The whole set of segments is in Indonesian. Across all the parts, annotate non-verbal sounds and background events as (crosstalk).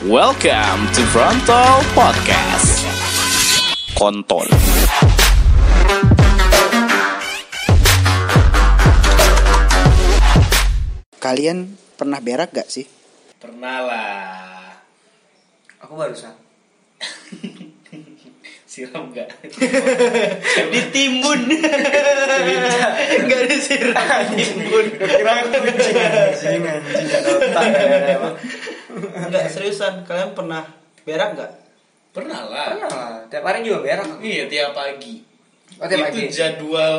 Welcome to Frontal Podcast. Kontol. Kalian pernah berak gak sih? Pernah lah. Aku barusan. Siram gak? (laughs) Ditimbun. Gak disiram. Ditimbun. Kira kucing anjing anjing. Enggak seriusan, kalian pernah berak gak? Pernah lah. Pernah lah. Tiap hari juga berak. Iya tiap pagi. Oh, tiap Itu pagi. jadwal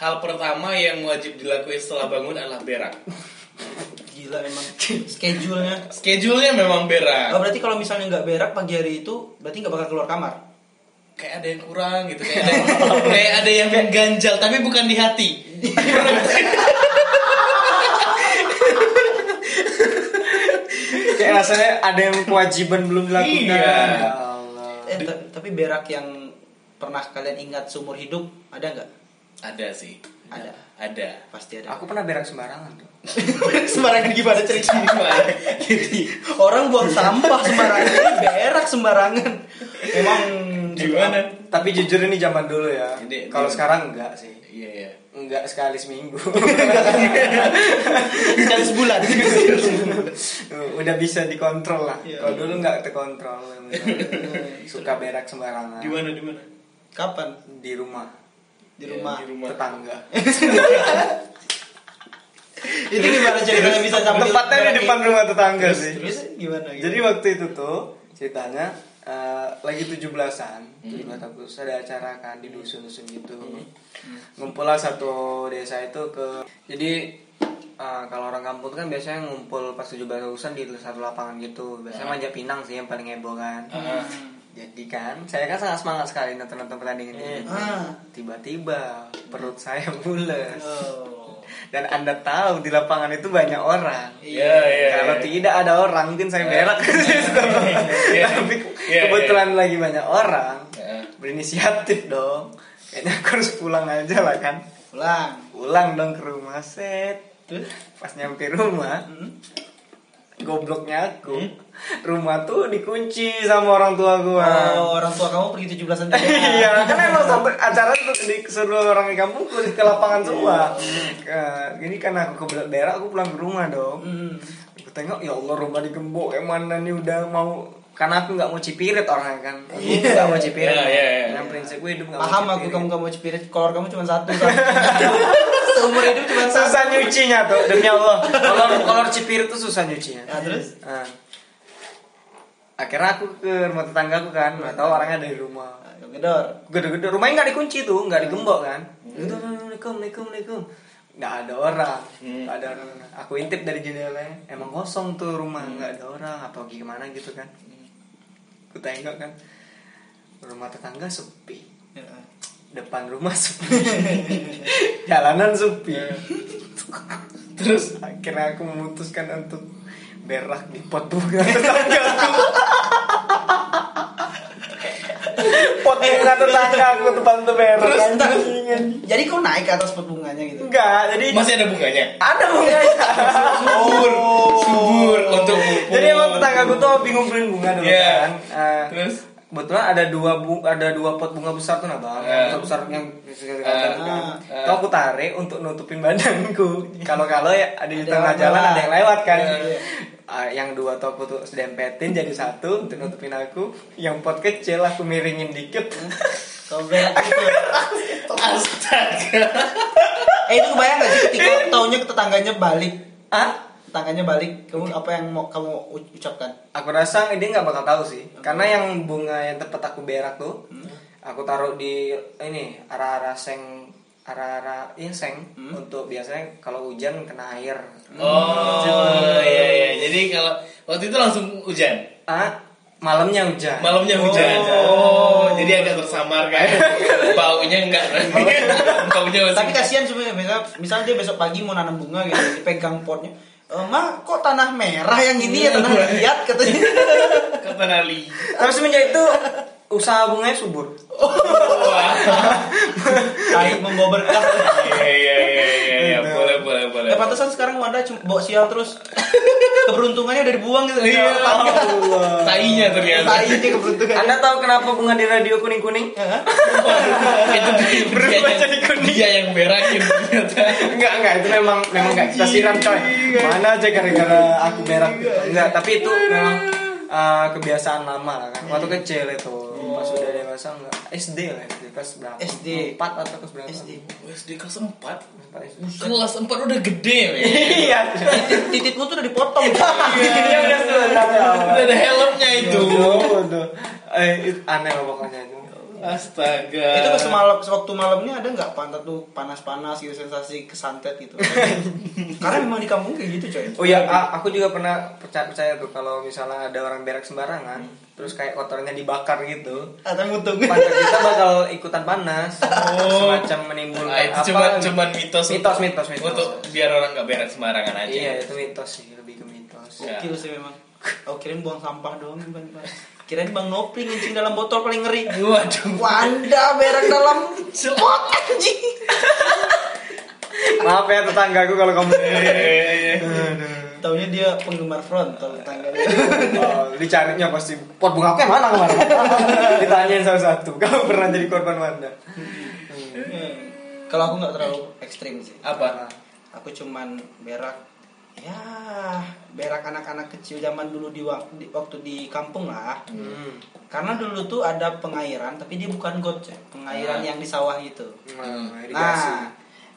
hal pertama yang wajib dilakukan setelah bangun adalah berak. Gila emang schedule-nya. Schedule-nya memang Oh, berak. berarti kalau misalnya nggak berak pagi hari itu berarti nggak bakal keluar kamar. Kayak ada yang kurang gitu. Kayak ada, kayak ada yang mengganjal tapi bukan di hati. Kayak rasanya ada yang kewajiban belum dilakukan. Iya. Ya Allah. Eh, ta- tapi berak yang pernah kalian ingat seumur hidup ada nggak? Ada sih. Ada. Ada. Pasti ada. Aku pernah berak sembarangan tuh. (laughs) sembarangan gimana ceritanya? Jadi orang buang sampah sembarangan, ini berak sembarangan. Emang Gimana? Tapi jujur ini zaman dulu ya. Kalau ini- sekarang enggak sih. Iya iya. Enggak sekali seminggu. (laughs) sekali sebulan. (laughs) Udah bisa dikontrol lah. Iya. Kalau dulu enggak terkontrol. (laughs) Suka berak sembarangan. Di mana di mana? Kapan? Di rumah. Di rumah. di rumah. Tetangga. Itu gimana ceritanya bisa sampai Tempatnya di depan rumah tetangga Terus, sih. terus gimana? gitu? Jadi waktu itu tuh ceritanya eh, lagi 17-an, 17 Agustus ada acara kan di dusun-dusun gitu. Ngumpul lah satu desa itu ke jadi eh, kalau orang kampung tuh kan biasanya ngumpul pas 17 Agustusan di satu lapangan gitu. Biasanya manjat pinang sih yang paling heboh kan. Ah. Jadi kan saya kan sangat semangat sekali nonton-nonton pertandingan ini. Tiba-tiba perut saya mules. Oh. Dan Anda tahu di lapangan itu banyak orang. Iya iya. Kalau iya. tidak ada orang mungkin saya berak ke situ. Iya. Tapi Iya, kebetulan lagi banyak orang, berinisiatif dong. Kayaknya aku harus pulang aja lah kan. Pulang. Pulang dong ke rumah set. Pas nyampe rumah, gobloknya aku. Rumah tuh dikunci sama orang tua gua. Oh, orang tua kamu pergi 17-an juga. (laughs) iya, kan emang sampai acara tuh di seluruh orang di kampung ke, ke lapangan semua. Ke- Ini kan aku kebelet berak, aku pulang ke rumah dong. Hmm. Aku tengok ya Allah rumah digembok yang mana nih udah mau karena aku nggak mau cipirit orangnya kan. Aku Iya. nggak mau cipirit. Iya, iya, iya. yang prinsip gue hidup nggak Paham mau aku cipirit. kamu kamu cipirit. Kolor kamu cuma satu kan. (laughs) Seumur hidup cuma satu. susah nyucinya tuh demi Allah. Kolor kolor cipirit tuh susah nyucinya. Nah, terus? Nah. akhirnya aku ke rumah tetangga aku kan. Nggak tahu orangnya ada di rumah. Ayo, Gedor. gede-gede rumahnya nggak dikunci tuh nggak digembok kan. Itu assalamualaikum assalamualaikum nggak ada orang. Nggak ada orang. Aku intip dari jendela emang kosong tuh rumah. Nggak ada orang. Apa gimana gitu kan aku tengok kan rumah tetangga sepi Ya. depan rumah sepi (laughs) jalanan sepi (laughs) terus akhirnya aku memutuskan untuk berak di pot bunga (laughs) tetangga pot bunga tetangga aku tempat untuk berak Terus. Jadi kau naik ke atas pot bunganya gitu. enggak jadi Masih ada bunganya? ada bunganya Subur, subur untuk ngumpul. jadi tetangga gue tuh hobi ngumpulin bunga dulu Iya. kan Eh, Terus? kebetulan ada dua bu ada dua pot bunga besar tuh nah bang Eh. Yang besar yang Ah. itu aku tarik untuk nutupin badanku (laughs) kalau kalau ya ada di tengah jalan ada yang lewat kan Iya. Ah, yang dua top aku tuh sedempetin jadi satu untuk nutupin aku yang pot kecil aku miringin dikit gitu. (laughs) Astaga. Eh itu kebayang gak sih ketika (laughs) taunya ke tetangganya balik ah Tetangganya balik Kamu apa yang mau kamu ucapkan aku rasa dia nggak bakal tahu sih karena yang bunga yang tempat aku berak tuh aku taruh di ini arah-arah seng arah-arah ya seng untuk biasanya kalau hujan kena air Oh iya iya. Jadi kalau waktu itu langsung hujan. ah malamnya hujan Malamnya hujan. Oh, jadi agak tersamar kan. (laughs) Baunya enggak. Baunya masih. Tapi kasihan sebenarnya misal, misal dia besok pagi mau nanam bunga gitu dipegang potnya Ma kok tanah merah yang ini ya tanah liat? katanya. (laughs) Kata Nali. tapi semenjak itu usaha bunganya subur. Wah. (laughs) Tai membawa berkah. Iya iya iya Ya pantesan sekarang Wanda cuma bawa sial terus. (laughs) Keberuntungannya udah dibuang gitu. Iya. Allah. Tainya ternyata. Tai ini keberuntungan. Anda tahu kenapa bunga di radio kuning-kuning? itu dia, Berubah jadi kuning. dia yang berakin ternyata. Enggak, enggak, itu memang memang enggak kita siram coy. Mana aja gara-gara aku berak. Enggak, tapi itu memang uh, kebiasaan lama lah kan. Waktu kecil itu. Pas udah dewasa enggak SD lah SD kelas berapa? SD. 4 atau kelas berapa? SD. SD kelas 4 Empat SD. Kelas 4 udah gede. (laughs) Iya. Titit- Tititmu tuh udah dipotong. (laughs) Iya udah sudah. Udah ada helmnya itu. Waduh. Eh, itu aneh lah pokoknya itu. Astaga. itu pas malam waktu malamnya ada nggak pantat tuh panas-panas gitu sensasi kesantet gitu (laughs) karena memang di kampung kayak gitu coy Oh iya, aku juga pernah percaya, percaya tuh kalau misalnya ada orang berak sembarangan, terus kayak kotornya dibakar gitu, atau mutung pantat kita bakal ikutan panas, semacam menimbulkan Nah, itu apa? cuman cuman mitos mitos, mitos, mitos. untuk biar orang nggak berak sembarangan aja. Iya, itu mitos sih, lebih ke mitos. Ya. gokil sih memang oh kirain buang sampah doang bukan Pak. Kirain bang Nopri ngincing dalam botol paling ngeri Waduh. Wanda berak dalam pot anjing Maaf ya tetanggaku kalau kamu taunya dia penggemar frontal tetangga dia. oh, dicarinya pasti pot bunga aku yang mana kemarin? (laughs) Ditanyain satu-satu. Kamu pernah jadi korban Wanda? kalau aku nggak terlalu ekstrim sih Apa? aku cuman berak ya berak anak-anak kecil zaman dulu di, wak- di- waktu di kampung lah Hmm. karena dulu tuh ada pengairan tapi dia bukan got ya pengairan Ah. yang di sawah itu Nah, irigasi. nah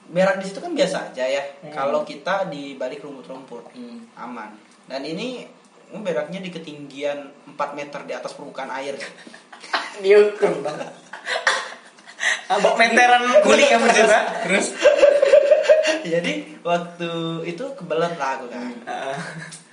berak di situ kan biasa aja ya kalau kita di balik rumput-rumput Hmm. aman dan ini beraknya di ketinggian 4 meter di atas permukaan air (laughs) Diukur bang. Abang meteran kuli ya maksudnya? Terus jadi waktu itu kebelet lah aku kan.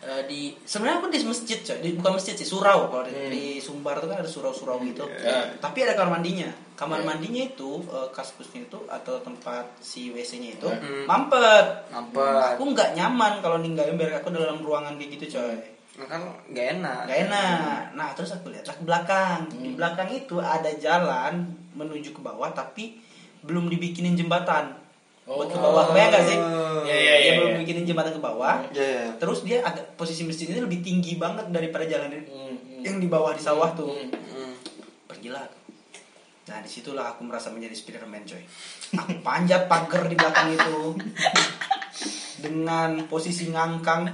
Eh, di sebenarnya aku di masjid coy di, bukan masjid sih surau kalau di, Hmm. di Sumbar tuh kan ada surau-surau gitu Ya. tapi ada kamar mandinya kamar Ya. mandinya itu eh, kaskusnya itu atau tempat si WC-nya itu Hmm. mampet Mampet. aku nggak nyaman kalau ninggalin berak aku dalam ruangan kayak gitu coy Nah, kan gak enak. nggak enak nah terus aku lihatlah ke belakang di Hmm. belakang itu ada jalan menuju ke bawah tapi belum dibikinin jembatan buat ke Oh. bawah bayang gak sih Iya, iya, Dia iya, belum iya. bikinin jembatan ke bawah Iya. Terus dia agak posisi masjidnya lebih tinggi banget daripada jalan hmm. yang di bawah di sawah tuh. Hmm. Hmm. Pergilah. Nah di situlah aku merasa menjadi Spiderman coy. Aku panjat pagar di belakang itu dengan posisi ngangkang.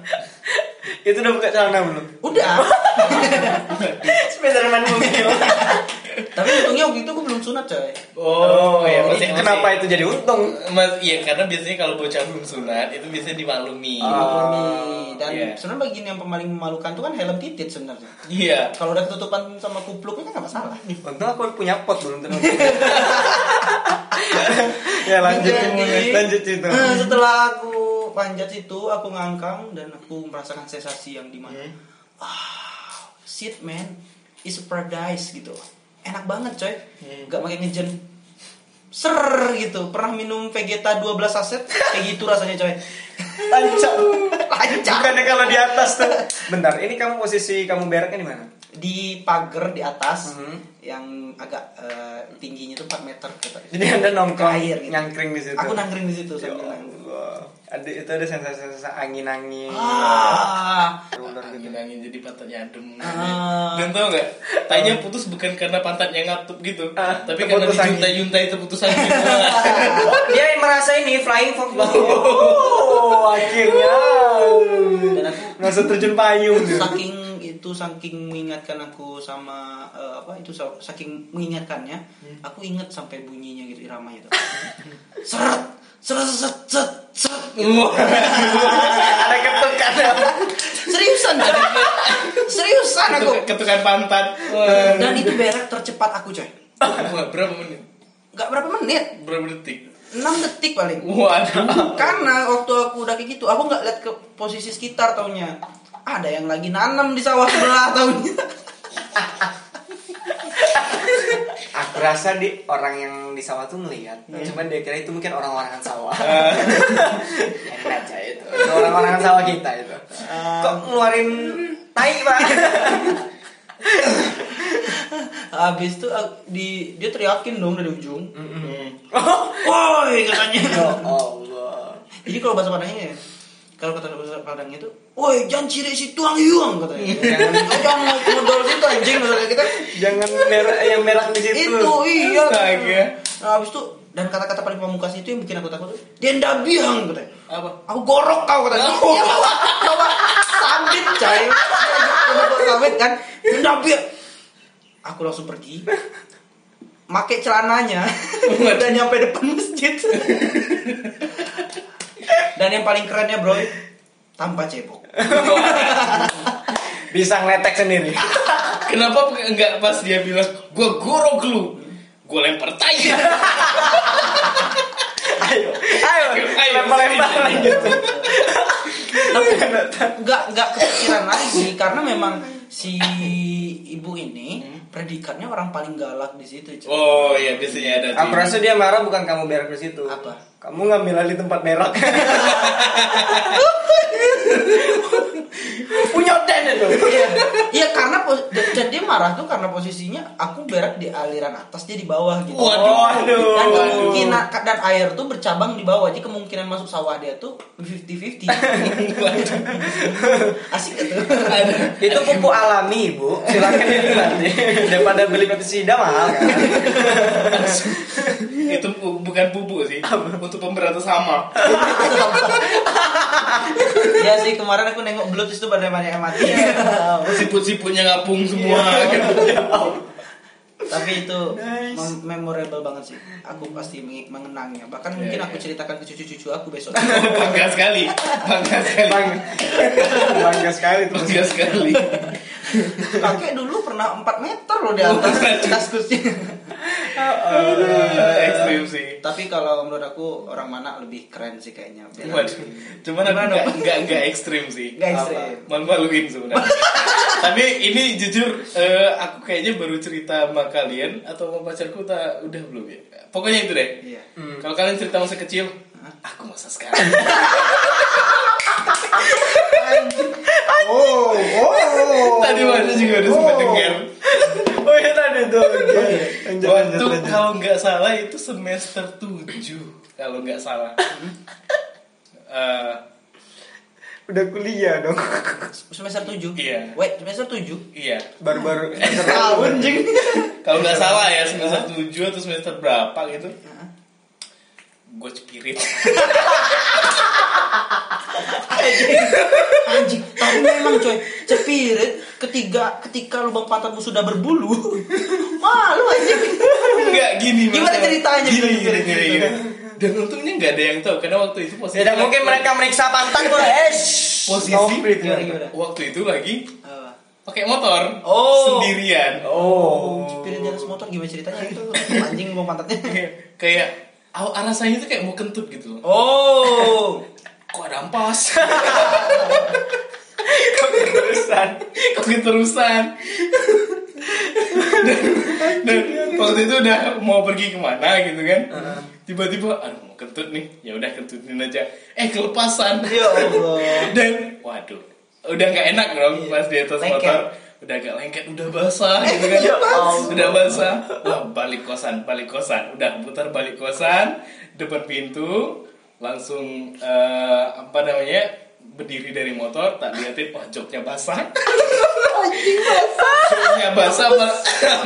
Itu udah buka celana belum? Udah. (laughs) Spiderman mungkin. (laughs) Tapi untungnya waktu itu aku belum sunat coy. Oh, ya ini masih kenapa itu jadi untung? Mas, iya karena biasanya kalau bocah belum sunat itu biasanya dimaklumi. Ah. Dimaklumi. Dan Iya. sebenarnya bagian yang paling memalukan tuh kan helm titit sebenarnya. Iya. Kalau udah ketutupan sama kupluknya kan nggak masalah. Untung aku punya pot belum terus. (laughs) ya lanjut Jadi, lanjut itu. eh, setelah aku panjat itu aku ngangkang dan aku merasakan sensasi yang di mana Hmm. ah shit man is a paradise gitu enak banget coy Hmm. nggak pakai ngejen ser gitu pernah minum Vegeta 12 saset kayak gitu rasanya coy Lancap. (laughs) lancar Bukannya kalau di atas tuh. Bentar, ini kamu posisi kamu beraknya di mana? di pagar di atas Mhm. yang agak eh, tingginya tuh 4 meter gitu. Jadi anda nongkrong Air gitu. nyangkring di situ. aku nangkring di situ Ya sambil nangkring. Ada itu ada sensasi-sensasi angin-angin. ah Ular gitu. Angin-angin jadi pantatnya adem. Ah. Dan tau gak? Tanya putus bukan karena pantatnya ngatup gitu, Ah, tapi karena terputus angin. dijuntai-juntai terputus angin. (laughs) Dia yang merasa ini flying fox. Oh, akhirnya. Dan aku Langsung terjun payung saking itu saking mengingatkan aku sama eh, apa itu sa- saking mengingatkannya aku ingat sampai bunyinya gitu iramanya itu seret seret seret seret seret Wah. Ada ketukan. seriusan seriusan aku Ketuk- Ketukan pantat. dan itu berak tercepat aku coy berapa menit? nggak berapa menit Berapa detik? 6 detik paling Waduh. karena waktu aku udah kayak gitu aku nggak lihat ke posisi sekitar taunya ada yang lagi nanam di sawah sebelah taunya Aku rasa di orang yang di sawah tuh ngelihat, cuman dia kira itu mungkin orang-orangan sawah. Enak aja itu. Orang-orangan sawah kita itu. Kok ngeluarin tai, Pak? habis itu aku- di dia teriakin dong dari ujung Hmm. woi katanya ya Allah. Jadi kalau bahasa Padangnya ya, kalau kata bahasa Padang itu, woi jangan ciri si tuang yuang katanya. Jangan jangan modal situ anjing kata kita. (laughs) Jangan merah yang merah di situ. Itu iya. Astaga. Nah, habis itu dan kata-kata paling pamungkas itu yang bikin aku takut ndak biang katanya. Apa? Aku gorok kau katanya. Oh. Ya bawa bawa sabit coy. Bawa sabit kan, dia ndak biang. Aku langsung pergi. Make celananya (laughs) dan nyampe depan masjid. (laughs) dan yang paling kerennya bro, (laughs) tanpa cebok. (laughs) Bisa ngeletek sendiri. (laughs) Kenapa enggak pas dia bilang gua gorok lu? Gua lempar tai. ayo, ayo, Ayo, lempar-lempar sini. gitu. Tapi nggak nggak kepikiran lagi karena memang si ibu ini predikatnya orang paling galak di situ. cuy. Oh iya biasanya ada. Aku rasa dia marah bukan kamu berak di situ. Apa? Kamu ngambil alih tempat berak. (laughs) Punya den itu. Iya, iya karena pos- dan, dan dia marah tuh karena posisinya aku berak di aliran atas dia di bawah gitu. Waduh. Waduh. Dan kemungkinan dan air tuh bercabang di bawah, jadi kemungkinan masuk sawah dia tuh 50-50. (laughs) Asik gak tuh? itu pupuk alami, Bu. Silakan dinikmati. (laughs) Daripada beli pestisida mahal kan. (laughs) (laughs) itu bu- bukan pupuk sih. Untuk pemberantas hama. (laughs) ya sih kemarin aku nengok bluetooth tuh pada banyak yang mati. Siput-siputnya ngapung semua. (laughs) Tapi itu mem- memorable banget sih. Aku pasti mengenangnya. Bahkan mungkin Iya, aku iya. ceritakan ke cucu-cucu aku besok. Bangga sekali. Bangga sekali. Bang. Bangga sekali tuh. Bangga sekali. Kakek dulu pernah 4 meter loh di atas kaskusnya. Eh, Ekstrim sih. Tapi kalau menurut aku orang mana lebih keren sih kayaknya. Waduh. Cuman aku Gimana, nggak nggak nggak ekstrim sih. Nggak ekstrim. Malu-maluin sebenarnya. (laughs) Tapi ini jujur eh, aku kayaknya baru cerita sama kalian atau sama pacarku tak udah belum ya. Pokoknya itu deh. Iya. Kalau kalian cerita masa kecil, aku masa sekarang. (laughs) Oh, oh. Tadi Mas juga udah sempat dengar. Oh iya tadi tuh. Lanjut, Waktu lanjut, lanjut. kalau nggak salah itu semester 7 kalau nggak salah. (laughs) Eh, Udah kuliah dong. Semester 7. Iya. Wait, semester 7. iya. Baru-baru (laughs) Tahun jing. Kalau nggak salah ya semester 7 atau semester berapa gitu. Gue cepirit. (laughs) Anjing, tapi memang coy, cepirit ketiga ketika lubang pantatmu sudah berbulu. Malu anjing. Enggak gini Gimana ceritanya Gini, gitu, gini, gini, gitu. gini. Dan untungnya nggak ada yang tahu karena waktu itu posisi Tidak mungkin mereka meriksa pantat gue. Eh, Posisi- ngoprit. Gimana, gimana? waktu itu lagi Apa? pakai motor Oh. sendirian. Oh. Cepirit di atas motor gimana ceritanya itu? Anjing lubang pantatnya. Kayak- aw- rasanya itu kayak mau kentut gitu loh. Oh. (laughs) Kok ada ampas? (laughs) Kok keterusan? Kok keterusan? dan, dan waktu itu udah mau pergi ke mana gitu kan? Tiba-tiba, aduh mau kentut nih, ya udah kentutin aja. Eh kelepasan. Ya Allah. (laughs) Dan waduh, udah nggak enak dong pas di atas Lengket. motor. Udah agak lengket, udah basah gitu kan. Ya Allah. udah basah. Wah, balik kosan, balik kosan. Udah putar balik kosan, depan pintu, langsung eh, apa namanya? berdiri dari motor, tak liatin, wah joknya basah. Joknya basah, apa,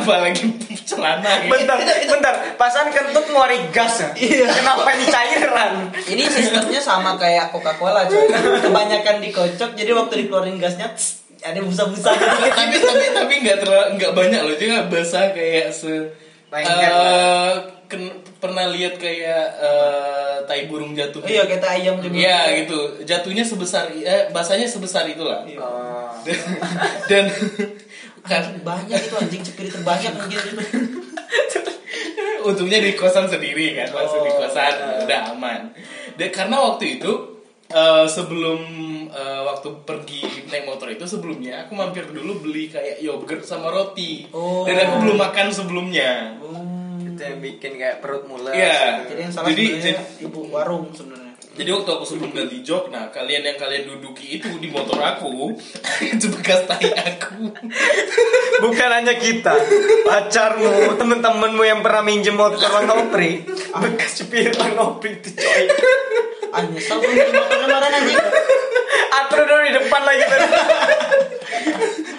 apalagi celana gitu. Bentar, bentar. Pasan kentut ngeluarin gas ya? Iya. Kenapa ini cairan? Ini sistemnya sama kayak Coca-Cola coy. Kebanyakan dikocok jadi waktu dikeluarin gasnya tss, ada busa-busa gitu. tapi tapi tapi nggak terlalu nggak banyak loh nggak basah kayak se Lengket eh, ken- pernah lihat kayak eh, tai burung jatuh Iya, kayak tai ayam juga. Iya gitu jatuhnya sebesar eh, basahnya sebesar itulah Iya. Oh. (laughs) dan kan Banyak itu anjing cepirit terbanyak mungkin itu. (laughs) untungnya di kosan sendiri kan langsung di Oh, kosan iya. udah aman dan karena waktu itu eh, sebelum eh, waktu pergi naik motor itu sebelumnya aku mampir dulu beli kayak yogurt sama roti Oh. dan aku belum makan sebelumnya Hmm. Itu yang bikin kayak perut mules. Iya. Jadi yang salah Jadi- ibu warung sebenarnya. Jadi waktu aku sebelum ganti jok, nah kalian yang kalian duduki itu di motor aku, (laughs) itu bekas tai aku. Bukan hanya kita, pacarmu, temen-temenmu yang pernah minjem motor Bang Nopri, bekas cepir Bang Nopri itu coy. Ah nyesel gue beli motor kemarin anjing. Atro dulu di depan lagi tadi.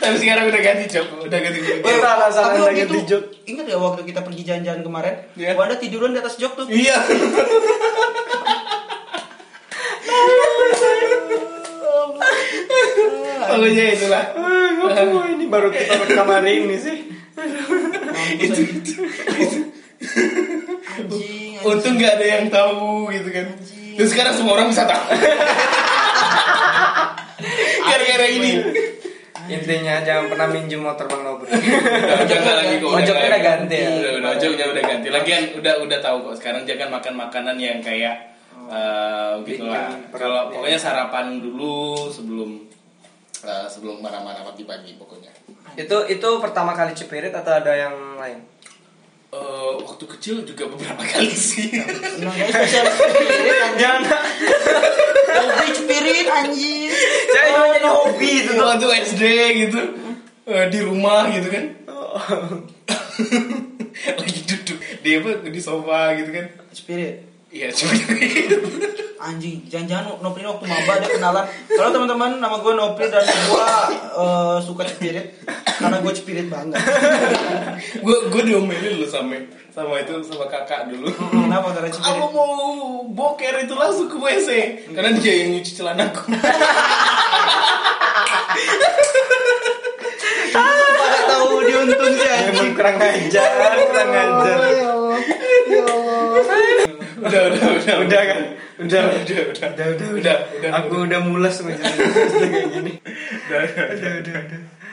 Tapi sekarang udah ganti jok, udah ganti jok. Kita alasan itu, di jok. ingat gak waktu kita pergi jalan-jalan kemarin? Iya. Wanda tiduran di atas jok tuh. Iya. (laughs) (laughs) Pokoknya itulah. Oh, ini baru kita rekam hari ini sih. itu, Anjing, anjing. Untung nggak ada yang tahu gitu kan. Dan sekarang semua orang bisa tahu. (laughs) Gara-gara ini. Intinya jangan pernah minjem motor Bang Nobri. (laughs) Nggak lagi kok. Ojoknya nggak udah ganti ya? Udah, udah, ojoknya udah ganti. Lagian udah udah tahu kok. Sekarang jangan makan makanan yang kayak eh gitu lah. Kalau ya. pokoknya sarapan dulu sebelum eh, sebelum mana-mana pagi-pagi pokoknya. itu itu pertama kali cepirit atau ada yang lain? Eh, waktu kecil juga beberapa kali sih. (laughs) Jangan. Hobi spirit anjing. Saya cuma jadi hobi itu tuh. waktu SD gitu Eh, di rumah gitu kan. (laughs) Lagi duduk dia apa di sofa gitu kan. Spirit. Iya, cuma Anjing, jangan-jangan Nopri waktu maba dia kenalan. Kalau teman-teman nama gue Nopri dan gue eh, suka spirit karena gue spirit banget. (laughs) gue gue diomelin loh sama sama itu sama kakak dulu. Kenapa karena Aku spirit? mau boker itu langsung ke WC karena dia yang nyuci celanaku. Gak (laughs) tahu diuntung sih anjing. Emang kurang ajar, kurang ajar. Ya Allah. Ya Allah. udah udah udah Udah kan? Udah, udah udah udah udah, udah, udah udah Aku udah mulas ngejelasin kayak gini. udah udah Udah, udah, udah.